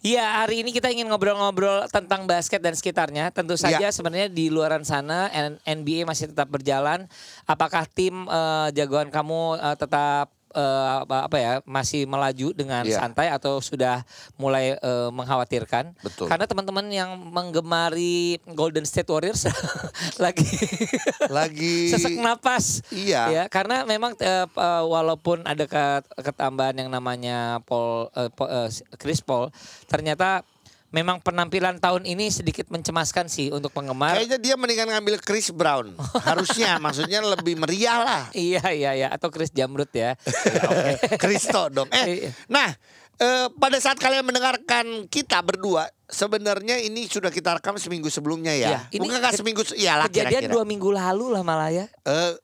Iya, hari ini kita ingin ngobrol-ngobrol tentang basket dan sekitarnya. Tentu saja Iya. sebenarnya di luaran sana NBA masih tetap berjalan. Apakah tim eh, jagoan kamu eh, tetap eh, apa, apa ya masih melaju dengan Iya. santai atau sudah mulai eh, mengkhawatirkan? Betul. Karena teman-teman yang menggemari Golden State Warriors lagi Lagi sesak napas. Iya. Ya, karena memang p- eh, walaupun ada ke- ketambahan yang namanya Paul Po- eh, Chris Paul, ternyata memang penampilan tahun ini sedikit mencemaskan sih untuk penggemar. Kayaknya dia mendingan ngambil Chris Brown. Harusnya maksudnya lebih meriah lah. Iya iya iya atau Chris Jamrut ya. Kristo dong. Iya. Eh, nah, eh, pada saat kalian mendengarkan kita berdua, sebenarnya ini sudah kita rekam seminggu sebelumnya ya. Iya, ini Bukan seminggu, se- ya lah Kejadian kira-kira. dua minggu lalu lah malah ya. Eh,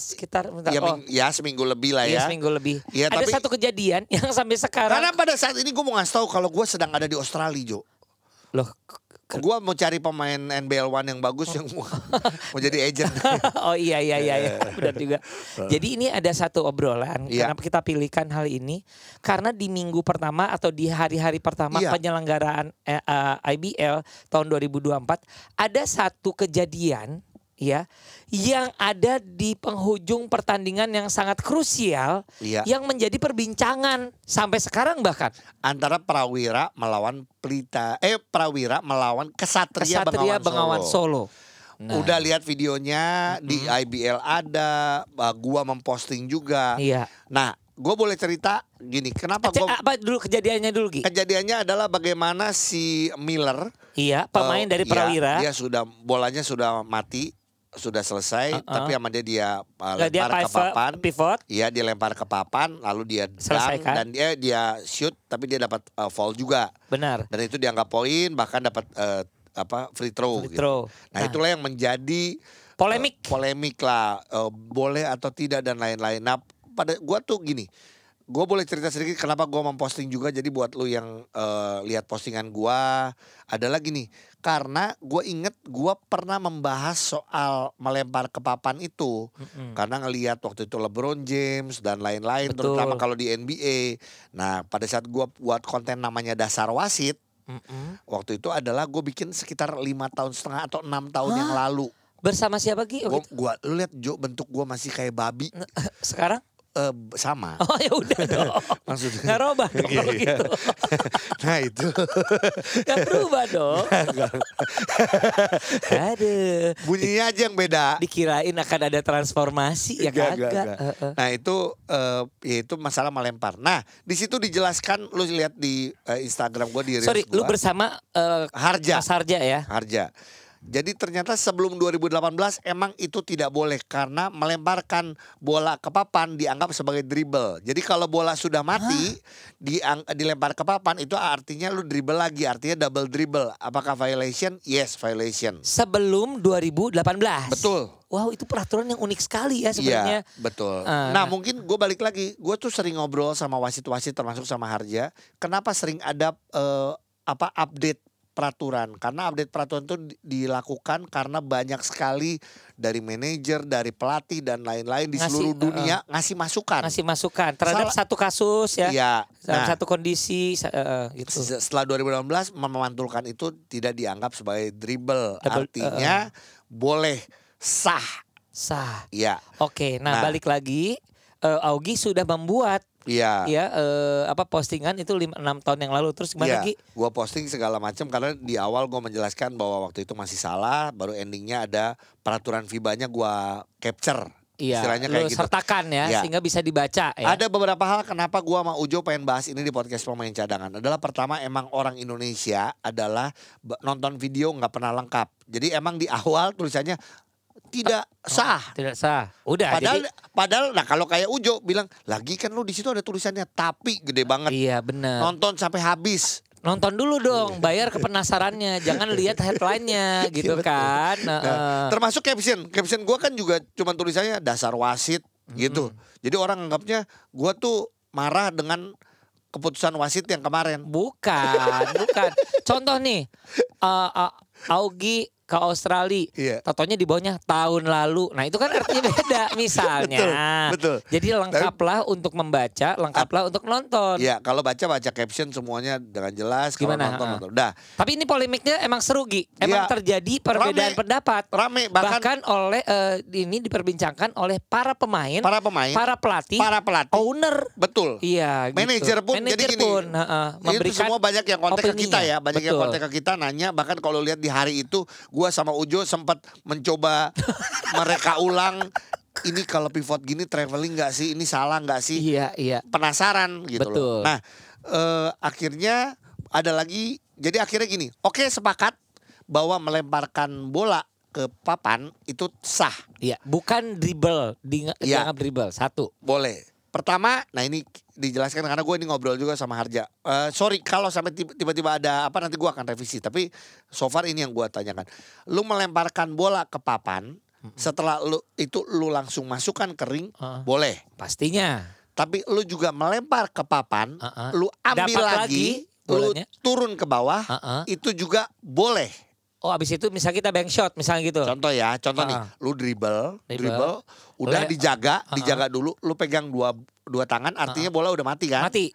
Sekitar bentar. ya, oh, ya seminggu lebih lah iya, ya. seminggu lebih. Iya, ada tapi- satu kejadian yang sampai sekarang Karena pada saat ini gue mau ngasih tahu kalau gue sedang ada di Australia, Jo. loh Gue mau cari pemain NBL One yang bagus yang mau, mau jadi agent. oh iya iya iya, iya. benar juga. Jadi ini ada satu obrolan Iya. kenapa kita pilihkan hal ini karena di minggu pertama atau di hari-hari pertama Iya. penyelenggaraan eh, eh, IBL tahun 2024 ada satu kejadian ya yang ada di penghujung pertandingan yang sangat krusial Iya. yang menjadi perbincangan sampai sekarang bahkan Antara Prawira melawan Pelita, eh Prawira melawan Kesatria, Kesatria Bengawan Bengawan Solo. Solo. Nah, Udah lihat videonya di IBL ada, uh, gua memposting juga. Iya. Nah, gue boleh cerita gini, kenapa Cek, gua apa dulu kejadiannya dulu Gi? kejadiannya adalah bagaimana si Miller Iya, pemain eh, dari ya, Prawira. dia sudah bolanya sudah mati, sudah selesai, Uh-uh. tapi sama dia dia uh, Nggak, dia lempar ke papan. pivot. Iya dia lempar ke papan, lalu dia dunk dan dia dia shoot, tapi dia dapat uh, foul juga. Benar. Dan itu dianggap poin, bahkan dapat uh, apa free throw. Free gitu. throw. Nah, Nah. itulah yang menjadi Polemik. uh, polemik lah, uh, boleh atau tidak dan lain-lain. Nah, pada gua tuh gini, gua boleh cerita sedikit kenapa gua memposting juga. Jadi buat lu yang uh, lihat postingan gua, adalah gini, karena gue inget gua pernah membahas soal melempar ke papan itu. Mm-mm. Karena ngelihat waktu itu LeBron James dan lain-lain, Betul. terutama kalau di NBA. Nah, pada saat gua buat konten namanya dasar wasit, Mm-mm. waktu itu adalah gue bikin sekitar lima tahun setengah atau enam tahun yang lalu. Bersama siapa? Gua, Waktu itu? gua lu lihat Jo bentuk gua masih kayak babi Sekarang? Eh, sama. Oh ya udah dong. Maksudnya. Nggak robah dong kalau Iya. gitu. nah itu Nggak berubah dong. Aduh. bunyinya aja yang beda. Dikirain akan ada transformasi ya Enggak, kagak. enggak. Heeh. Nah itu eh, ya itu masalah melempar. Nah di situ dijelaskan lu lihat di eh, Instagram gua di Sorry, lu gua. bersama eh, Harja. Mas Harja ya? Harja. Jadi ternyata sebelum 2018 emang itu tidak boleh karena melemparkan bola ke papan dianggap sebagai dribble. Jadi kalau bola sudah mati diang- dilempar ke papan itu artinya lu dribble lagi, artinya double dribble. Apakah violation? Yes, violation. Sebelum 2018. Betul. Wow, itu peraturan yang unik sekali ya sebenarnya. Iya, betul. Ah, nah, mungkin gue balik lagi. Gue tuh sering ngobrol sama wasit-wasit termasuk sama Harja. Kenapa sering ada eh, apa update peraturan? Karena update peraturan itu di- dilakukan karena banyak sekali dari manajer, dari pelatih dan lain-lain di Ngasih, seluruh dunia ngasih masukan. Ngasih masukan terhadap Salah- satu kasus ya. Iya. Nah, satu kondisi eh, gitu. se- setelah 2018 memantulkan itu tidak dianggap sebagai dribble. Double- Artinya boleh sah. Sah. Iya. Oke, nah, Nah. balik lagi eh, Augie sudah membuat Iya. ya eh, apa postingan itu 5 6 tahun yang lalu terus gimana Iya, Gi? Gua posting segala macam karena di awal gua menjelaskan bahwa waktu itu masih salah, baru endingnya ada peraturan FIBA-nya gua capture. Iya, Istilahnya kayak gitu. sertakan ya Iya. sehingga bisa dibaca ya. Ada beberapa hal kenapa gua sama Ujo pengen bahas ini di podcast pemain cadangan. Adalah pertama emang orang Indonesia adalah nonton video nggak pernah lengkap. Jadi emang di awal tulisannya tidak sah. Tidak sah. Udah Padahal jadi padahal nah kalau kayak Ujo bilang lagi kan lu di situ ada tulisannya tapi gede banget. iya benar. Nonton sampai habis. nonton dulu dong, bayar ke penasarannya, jangan lihat headline-nya gitu Iya, betul. kan. Nah, Heeh. termasuk caption. Caption gue kan juga cuma tulisannya dasar wasit gitu. Jadi orang anggapnya gue tuh marah dengan keputusan wasit yang kemarin. Bukan, bukan. Contoh nih, uh, uh, Augie ke Australia, Iya. totonya di bawahnya tahun lalu. Nah itu kan artinya beda misalnya. Betul, betul. Jadi lengkaplah untuk membaca, lengkaplah untuk nonton. Iya, kalau baca baca caption semuanya dengan jelas. Kalau Gimana? nonton Ah. nonton. Dah, Tapi ini polemiknya emang seru Gi. Emang Iya. terjadi perbedaan Rame. pendapat. rame Bahkan, bahkan, oleh eh, ini diperbincangkan oleh para pemain, para pemain, para pelatih, para pelatih, owner. betul. Iya, gitu. Manajer pun jadi Manajer gini. pun heeh, itu memberikan semua banyak yang kontak ke kita ya, banyak yang Betul. kontak ke kita nanya. Bahkan kalau lihat di hari itu, gua sama Ujo sempat mencoba mereka ulang. Ini kalau pivot gini traveling nggak sih? Ini salah nggak sih? Iya, iya. penasaran gitu Betul. loh. Nah, eh, akhirnya ada lagi jadi akhirnya gini. Oke, sepakat bahwa melemparkan bola ke papan itu sah, Iya, bukan dribble, di, Iya. dianggap dribble. Satu. boleh. Pertama, nah ini dijelaskan karena gue ini ngobrol juga sama Harja. Eh, sorry kalau sampai tiba- tiba-tiba ada apa nanti gue akan revisi. Tapi so far ini yang gue tanyakan. Lu melemparkan bola ke papan, setelah lu itu lu langsung masukkan ke ring, Heeh. boleh. Pastinya. Tapi lu juga melempar ke papan, Heeh. lu ambil Dapat lagi, lagi lu turun ke bawah, Heeh. itu juga boleh. Oh, abis itu misalnya kita bank shot misalnya gitu. Contoh ya, contoh nih, Ah. lu dribble, Dribble. dribble, udah Boleh. dijaga, Ah. dijaga dulu, lu pegang dua dua tangan, artinya bola udah mati kan? Mati.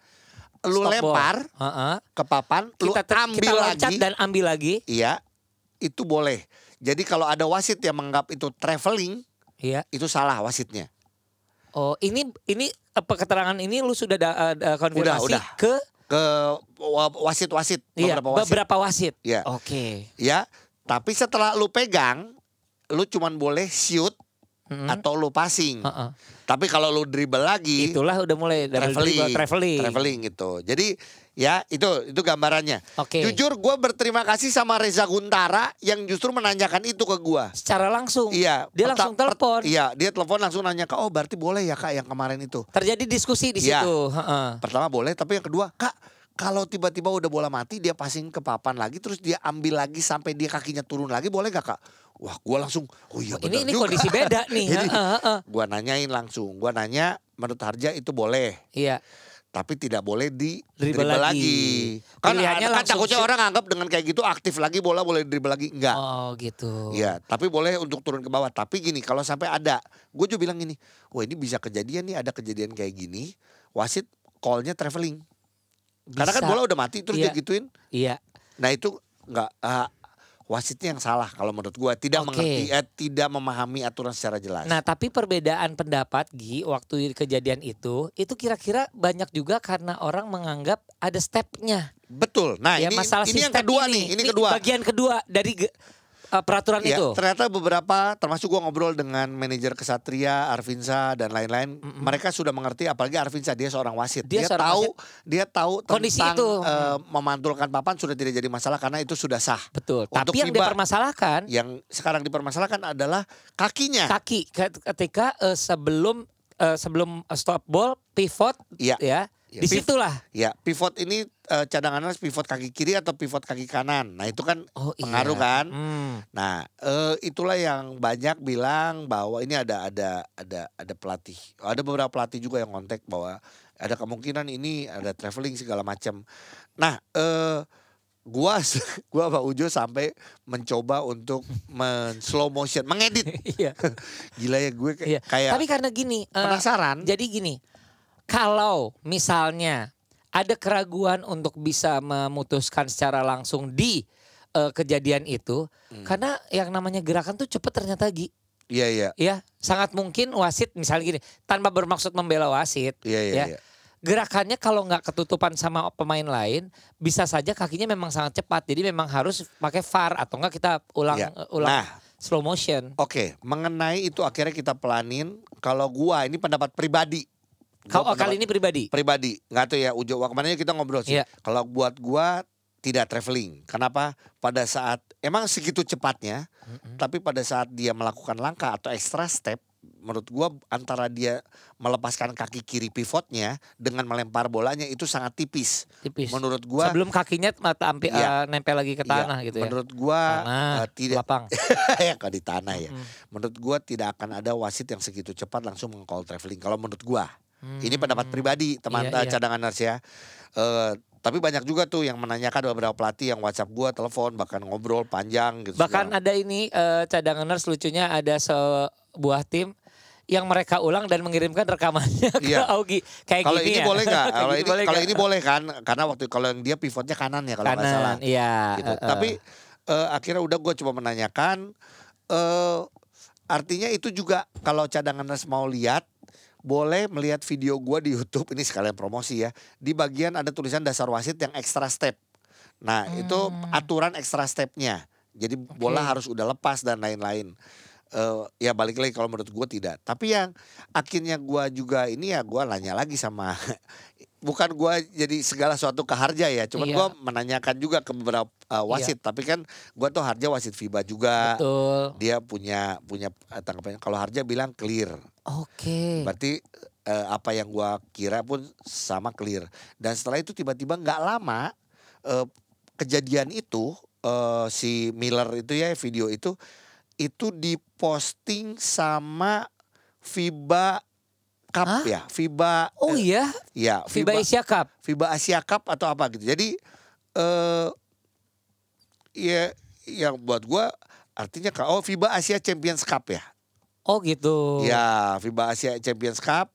Lu Stop lempar Heeh. ke papan, lu Kita ter- ambil kita lagi, dan ambil lagi. iya, itu boleh. Jadi kalau ada wasit yang menganggap itu traveling, Iya. itu salah wasitnya. Oh, ini ini apa keterangan ini lu sudah da, eh, da- konfirmasi udah. ke Ke wa- wasit-wasit, iya, beberapa wasit. beberapa wasit. Iya. Oke. Ya, tapi setelah lu pegang, lu cuman boleh shoot Mm-mm. atau lu passing. Heeh. Tapi kalau lu dribble lagi, Itulah udah mulai traveling, dribble, traveling. traveling gitu. Jadi ya itu itu gambarannya. Oke. Jujur gue berterima kasih sama Reza Guntara yang justru menanyakan itu ke gue. Secara langsung. Iya, Dia langsung telepon. Iya, dia telepon langsung nanya kak, oh berarti boleh ya kak yang kemarin itu. Terjadi diskusi di Iya. situ. Heeh. Pertama boleh, tapi yang kedua kak kalau tiba-tiba udah bola mati dia passing ke papan lagi terus dia ambil lagi sampai dia kakinya turun lagi boleh gak kak? Wah gue langsung oh iya Ini ini juga. kondisi beda nih. Jadi- heeh. Gua nanyain langsung, gua nanya menurut Harja itu boleh. Iya. Tapi tidak boleh di Dribble lagi. lagi. Kan, kan takutnya orang anggap dengan kayak gitu aktif lagi bola boleh dribble lagi enggak. Oh, gitu. Iya, tapi boleh untuk turun ke bawah. Tapi gini, kalau sampai ada, gue juga bilang gini, wah ini bisa kejadian nih, ada kejadian kayak gini, wasit call-nya traveling. Karena kan Bisa. bola udah mati terus Iya. dia gituin. Iya. Nah itu nggak ah, wasitnya yang salah kalau menurut gue tidak Oke. mengerti, eh, tidak memahami aturan secara jelas. Nah, tapi perbedaan pendapat Gi waktu kejadian itu, itu kira-kira banyak juga karena orang menganggap ada stepnya. Betul. Nah ya ini masalah ini yang kedua nih, ini kedua. Bagian kedua dari eh, peraturan Ya, itu. ternyata beberapa termasuk gua ngobrol dengan manajer Kesatria, Arvinsa dan lain-lain, mereka sudah mengerti apalagi Arvinsa dia seorang wasit. Dia Dia, seorang tahu dia tahu Kondisi tentang itu. eh, memantulkan papan sudah tidak jadi masalah karena itu sudah sah. Betul. Untuk Tapi yang FIBA, dipermasalahkan Yang sekarang dipermasalahkan adalah kakinya. kaki Ket- ketika eh, sebelum eh, sebelum stop ball pivot Iya. ya. Iya. Di situlah. Ya, pivot ini eh, cadangannya pivot kaki kiri atau pivot kaki kanan. Nah, itu kan Oh iya. pengaruh kan. Hmm. Nah, eh, itulah yang banyak bilang bahwa ini ada ada ada ada pelatih. Ada beberapa pelatih juga yang kontak bahwa ada kemungkinan ini ada traveling segala macam. Nah, eh gua gua sama Ujo sampai mencoba untuk men slow motion, mengedit. Iya. Gila ya gue kayak Iya. kayak Tapi karena gini, eh, penasaran. Jadi gini, kalau misalnya ada keraguan untuk bisa memutuskan secara langsung di eh, kejadian itu, Hmm. karena yang namanya gerakan tuh cepet ternyata Gi. Iya iya. Ya, sangat mungkin wasit misalnya gini, tanpa bermaksud membela wasit, Iya iya Ya. iya. gerakannya kalau nggak ketutupan sama pemain lain, bisa saja kakinya memang sangat cepat. Jadi memang harus pakai VAR atau enggak kita ulang Iya. eh, ulang Nah, slow motion. Oke, mengenai itu akhirnya kita pelanin. Kalau gua ini pendapat pribadi. Kau oh, kali ini pribadi. pribadi, nggak tahu ya Ujo. Kemarin kita ngobrol sih. Iya. Kalau buat gua tidak traveling. Kenapa? Pada saat emang segitu cepatnya, tapi pada saat dia melakukan langkah atau extra step menurut gua antara dia melepaskan kaki kiri pivotnya dengan melempar bolanya itu sangat tipis. Tipis. Menurut gua Sebelum kakinya mata ampi, Iya. eh, nempel lagi ke iya, tanah gitu ya. Menurut gua Tanah, eh, tidak lapang. ya kalau di tanah ya. Mm. Menurut gua tidak akan ada wasit yang segitu cepat langsung meng-call traveling kalau menurut gua. Ini pendapat Hmm. pribadi teman Iya, eh, iya. cadangan nurse ya. Eh, tapi banyak juga tuh yang menanyakan beberapa pelatih yang WhatsApp gua, telepon bahkan ngobrol panjang gitu. Bahkan segala. ada ini eh, cadanganers lucunya ada sebuah tim yang mereka ulang dan mengirimkan rekamannya ke Iya. Augie. Kayak Kalau gini ini ya. boleh nggak? Kalau ini boleh kalau ini boleh kan? Karena waktu kalau yang dia pivotnya kanan ya kalau nggak salah. Iya. Gitu. eh, eh. Tapi eh, akhirnya udah gue coba menanyakan. eh artinya itu juga kalau cadangan nurse mau lihat boleh melihat video gua di YouTube ini sekalian promosi ya. Di bagian ada tulisan dasar wasit yang extra step. Nah, itu Hmm. aturan extra stepnya. Jadi bola Oke. harus udah lepas dan lain-lain. Eh, ya balik lagi kalau menurut gue tidak. Tapi yang akhirnya gua juga ini ya gua nanya lagi sama bukan gua jadi segala suatu ke Harja ya. Cuman Iya. gua menanyakan juga ke beberapa uh, wasit. Tapi kan gua tuh Harja wasit FIBA juga. Betul. Dia punya punya uh, tanggapannya. Kalau Harja bilang clear. Oke. Berarti eh, apa yang gua kira pun sama clear. Dan setelah itu tiba-tiba nggak lama eh, kejadian itu eh, si Miller itu ya video itu itu diposting sama FIBA Cup Hah? ya, FIBA Oh eh, iya, ya FIBA Asia Cup. FIBA Asia Cup atau apa gitu. Jadi eh ya yang buat gua artinya oh FIBA Asia Champions Cup ya. Oh gitu. Ya, FIBA Asia Champions Cup.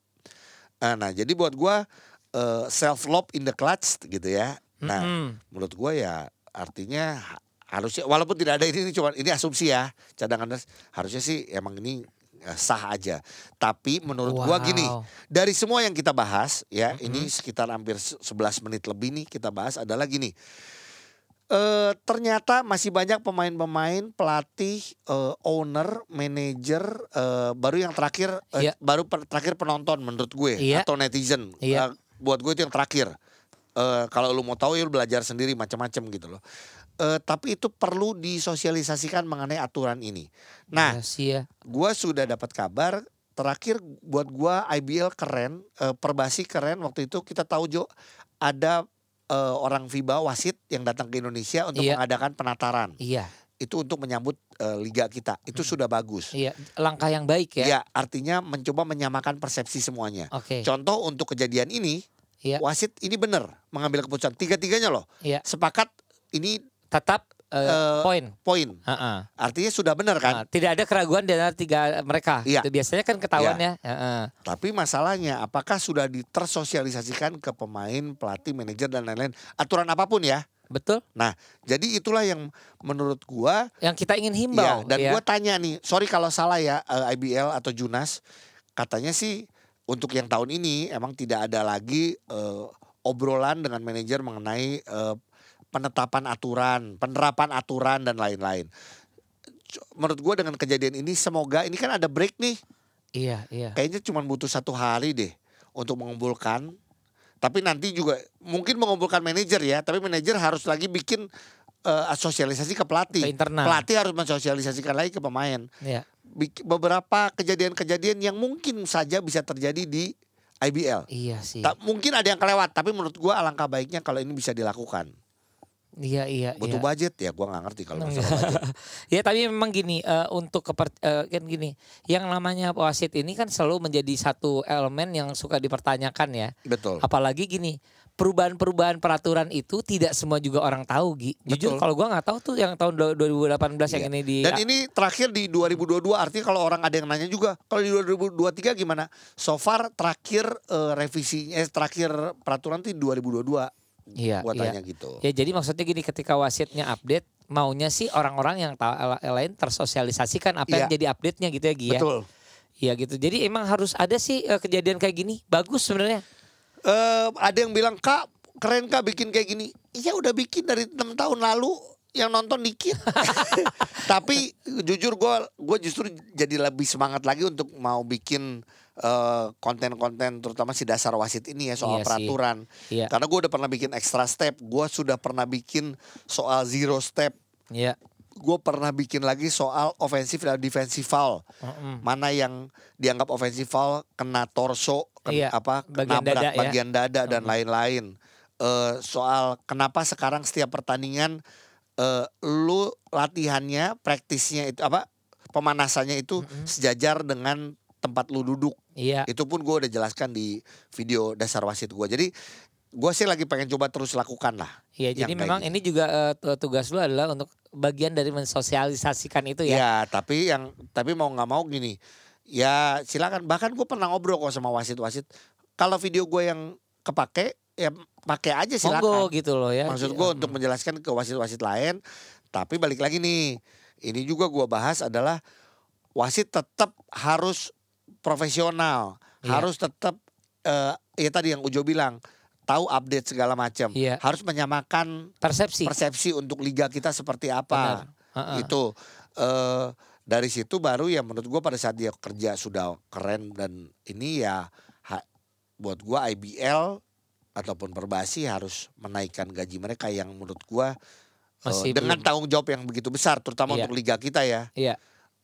Eh, Nah, jadi buat gua eh, self love in the clutch gitu ya. Nah, Mm-mm. menurut gua ya artinya ha- harusnya walaupun tidak ada ini ini cuma ini asumsi ya. Cadangan harusnya sih emang ini eh, sah aja. Tapi menurut gua gini, Wow. dari semua yang kita bahas ya, ini sekitar hampir se- 11 menit lebih nih kita bahas adalah gini. Eh ternyata masih banyak pemain-pemain, pelatih, eh, owner, manajer, eh, baru yang terakhir, eh, Iya. baru per- terakhir penonton menurut gue Iya. atau netizen. Iya. Eh, buat gue itu yang terakhir. Eh, kalau lu mau tahu ya lu belajar sendiri macam-macam gitu loh. Eh, tapi itu perlu disosialisasikan mengenai aturan ini. Nah, Iya ya. gua sudah dapat kabar terakhir buat gua IBL keren, eh, Perbasi keren waktu itu kita tahu Jo ada eh, orang FIBA wasit yang datang ke Indonesia untuk Iya. mengadakan penataran. Iya, Itu untuk menyambut eh, liga kita. Itu sudah bagus. iya. Langkah yang baik ya. Ya, artinya mencoba menyamakan persepsi semuanya. Oke. Contoh untuk kejadian ini, Iya. wasit ini benar mengambil keputusan tiga-tiganya loh. Iya. Sepakat ini Tetap eh, Eh, poin. poin. Heeh. Artinya sudah benar kan? Nah, tidak ada keraguan di antara tiga mereka. Iya. Itu biasanya kan ketahuan ya. Heeh. Tapi masalahnya apakah sudah ditersosialisasikan ke pemain, pelatih, manajer dan lain-lain aturan apa pun ya. Betul. Nah, jadi itulah yang menurut gua Yang kita ingin ya himbau. dan ya. gua tanya nih, sorry kalau salah ya eh, IBL atau Junas, katanya sih untuk yang tahun ini emang tidak ada lagi eh, obrolan dengan manajer mengenai eh, penetapan aturan, penerapan aturan dan lain-lain. Menurut gua dengan kejadian ini semoga ini kan ada break nih Iya, iya. kayaknya cuma butuh satu hari deh untuk mengumpulkan. Tapi nanti juga mungkin mengumpulkan manajer ya, tapi manajer harus lagi bikin eh, sosialisasi ke pelatih. Ke internal. Pelatih harus mensosialisasikan lagi ke pemain. Iya. Beberapa kejadian-kejadian yang mungkin saja bisa terjadi di IBL. Iya sih. Tak, mungkin ada yang kelewat, tapi menurut gua alangkah baiknya kalau ini bisa dilakukan. Iya, iya, Butuh iya. budget ya, gua nggak ngerti kalau masalah budget. ya tapi memang gini eh, untuk keper, eh, kan gini, yang namanya wasit ini kan selalu menjadi satu elemen yang suka dipertanyakan ya. Betul. Apalagi gini, perubahan-perubahan peraturan itu tidak semua juga orang tahu, Gi. Jujur Betul. kalau gua nggak tahu tuh yang tahun 2018 yang Iya. ini di Dan ini terakhir di 2022 artinya kalau orang ada yang nanya juga kalau di 2023 gimana? So far terakhir eh, revisinya eh, terakhir peraturan itu di 2022. Iya, iya. gitu. Ya jadi maksudnya gini ketika wasitnya update maunya sih orang-orang yang tahu lain tersosialisasikan apa yang Iya. jadi update-nya gitu ya Gi ya. Betul. Iya gitu. Jadi emang harus ada sih eh, kejadian kayak gini. Bagus sebenarnya. Eh, ada yang bilang kak keren kak bikin kayak gini. Iya udah bikin dari enam tahun lalu yang nonton dikit. Tapi jujur gue gue justru jadi lebih semangat lagi untuk mau bikin eh, konten-konten terutama si dasar wasit ini ya Iya soal sih. peraturan. Iya. Karena gue udah pernah bikin extra step, gue sudah pernah bikin soal zero step. Iya. gue pernah bikin lagi soal ofensif dan defensive foul. Mm-mm. Mana yang dianggap ofensif foul kena torso, ken- Iya, apa bagian nabrak dada ya. bagian dada dan lain-lain. Eh, soal kenapa sekarang setiap pertandingan eh, lu latihannya, praktisnya itu apa pemanasannya itu sejajar dengan tempat lu duduk. Iya. Itu pun gue udah jelaskan di video dasar wasit gue. Jadi gue sih lagi pengen coba terus lakukan lah. Iya, jadi memang gitu. ini juga tu- tugas lu adalah untuk bagian dari mensosialisasikan itu ya. Ya, tapi yang tapi mau nggak mau gini. Ya silakan. Bahkan gue pernah ngobrol kok sama wasit-wasit. Kalau video gue yang kepake, ya pakai aja Monggo silakan. gitu loh ya. Maksud Iya. gue untuk menjelaskan ke wasit-wasit lain. Tapi balik lagi nih, ini juga gue bahas adalah wasit tetap harus profesional, Iya. harus tetap eh ya tadi yang Ujo bilang tahu update segala macam, Iya. harus menyamakan persepsi. persepsi untuk liga kita seperti apa. Benar. Heeh. Itu eh dari situ baru ya menurut gua pada saat dia kerja sudah keren dan ini ya ha- buat gua IBL ataupun Perbasi harus menaikkan gaji mereka yang menurut gua eh, Masih dengan belum. tanggung jawab yang begitu besar terutama Iya. untuk liga kita ya Iya.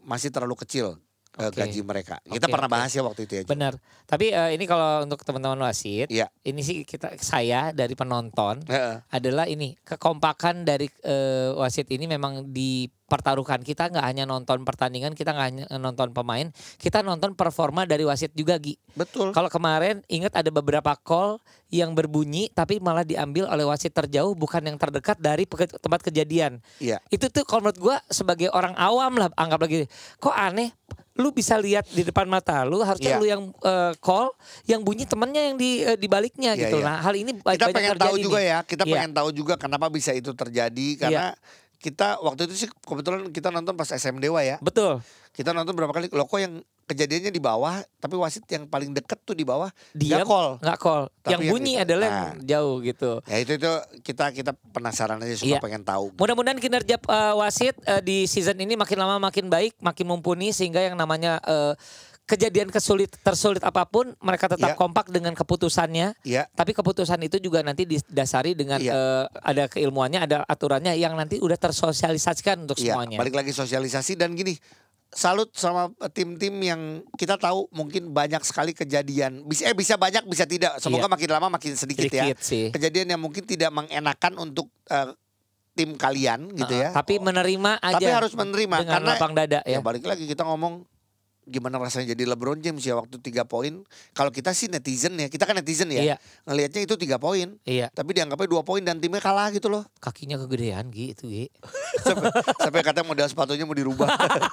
masih terlalu kecil Oke. gaji mereka. Kita Oke, pernah oke. bahas ya waktu itu ya. Benar. Tapi eh, ini kalau untuk teman-teman wasit, Iya. ini sih kita saya dari penonton Heeh. adalah ini kekompakan dari eh, wasit ini memang dipertaruhkan kita nggak hanya nonton pertandingan kita nggak hanya nonton pemain kita nonton performa dari wasit juga Gi Betul. kalau kemarin ingat ada beberapa call yang berbunyi tapi malah diambil oleh wasit terjauh bukan yang terdekat dari tempat kejadian Iya. itu tuh kalau menurut gua sebagai orang awam lah anggap lagi kok aneh lu bisa lihat di depan mata lu harusnya Iya. lu yang eh, call yang bunyi temennya yang di eh, di baliknya Iya, gitu iya. nah hal ini ba- kita banyak pengen tahu juga nih. ya kita Iya. pengen tahu juga kenapa bisa itu terjadi karena kita waktu itu sih kebetulan kita nonton pas SM Dewa ya betul kita nonton berapa kali lo kok yang kejadiannya di bawah tapi wasit yang paling deket tuh di bawah nggak call nggak call Tapi yang yang bunyi itu. adalah Nah. yang jauh gitu ya itu itu kita kita penasaran aja suka Iya. pengen tahu Mudah-mudahan kinerja eh, wasit eh, di season ini makin lama makin baik, makin mumpuni sehingga yang namanya eh, kejadian kesulit tersulit apa pun mereka tetap Iya. kompak dengan keputusannya. Iya. Tapi keputusan itu juga nanti didasari dengan Iya. eh, ada keilmuannya, ada aturannya yang nanti udah tersosialisasikan untuk Iya, semuanya. balik lagi sosialisasi dan gini salut sama tim-tim yang kita tahu mungkin banyak sekali kejadian bisa eh bisa banyak bisa tidak semoga Iya. makin lama makin sedikit, ya Sedikit sih. kejadian yang mungkin tidak mengenakan untuk eh, tim kalian gitu Heeh, ya Tapi menerima aja. Tapi harus menerima dengan karena lapang dada ya. ya balik lagi kita ngomong gimana rasanya jadi LeBron James ya waktu tiga poin. Kalau kita sih netizen ya, kita kan netizen ya. Iya. Ngelihatnya itu tiga poin, Iya, tapi dianggapnya dua poin dan timnya kalah gitu loh. kakinya kegedean gitu, Gi. sampai, sampai katanya model sepatunya mau dirubah.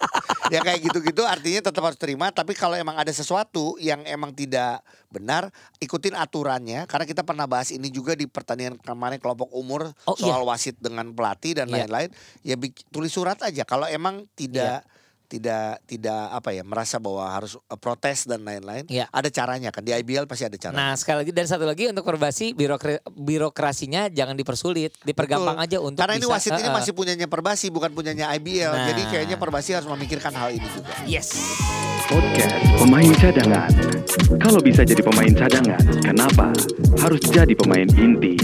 ya kayak gitu-gitu artinya tetap harus terima. Tapi kalau emang ada sesuatu yang emang tidak benar, ikutin aturannya. Karena kita pernah bahas ini juga di pertandingan kemarin kelompok umur Oh, soal wasit dengan pelatih dan Iya. lain-lain. Ya bik- tulis surat aja. Kalau emang tidak tidak tidak apa ya merasa bahwa harus uh, protes dan lain-lain, Iya. ada caranya kan di IBL pasti ada caranya. Nah sekali lagi dan satu lagi untuk perbasi birokra- birokrasinya jangan dipersulit, dipergampang Betul. aja untuk Karena ini bisa, wasit ini eh, eh. masih punyanya Perbasi bukan punyanya IBL. Nah. Jadi kayaknya Perbasi harus memikirkan hal ini juga. Yes. Podcast Pemain Cadangan. Kalau bisa jadi pemain cadangan, kenapa harus jadi pemain inti?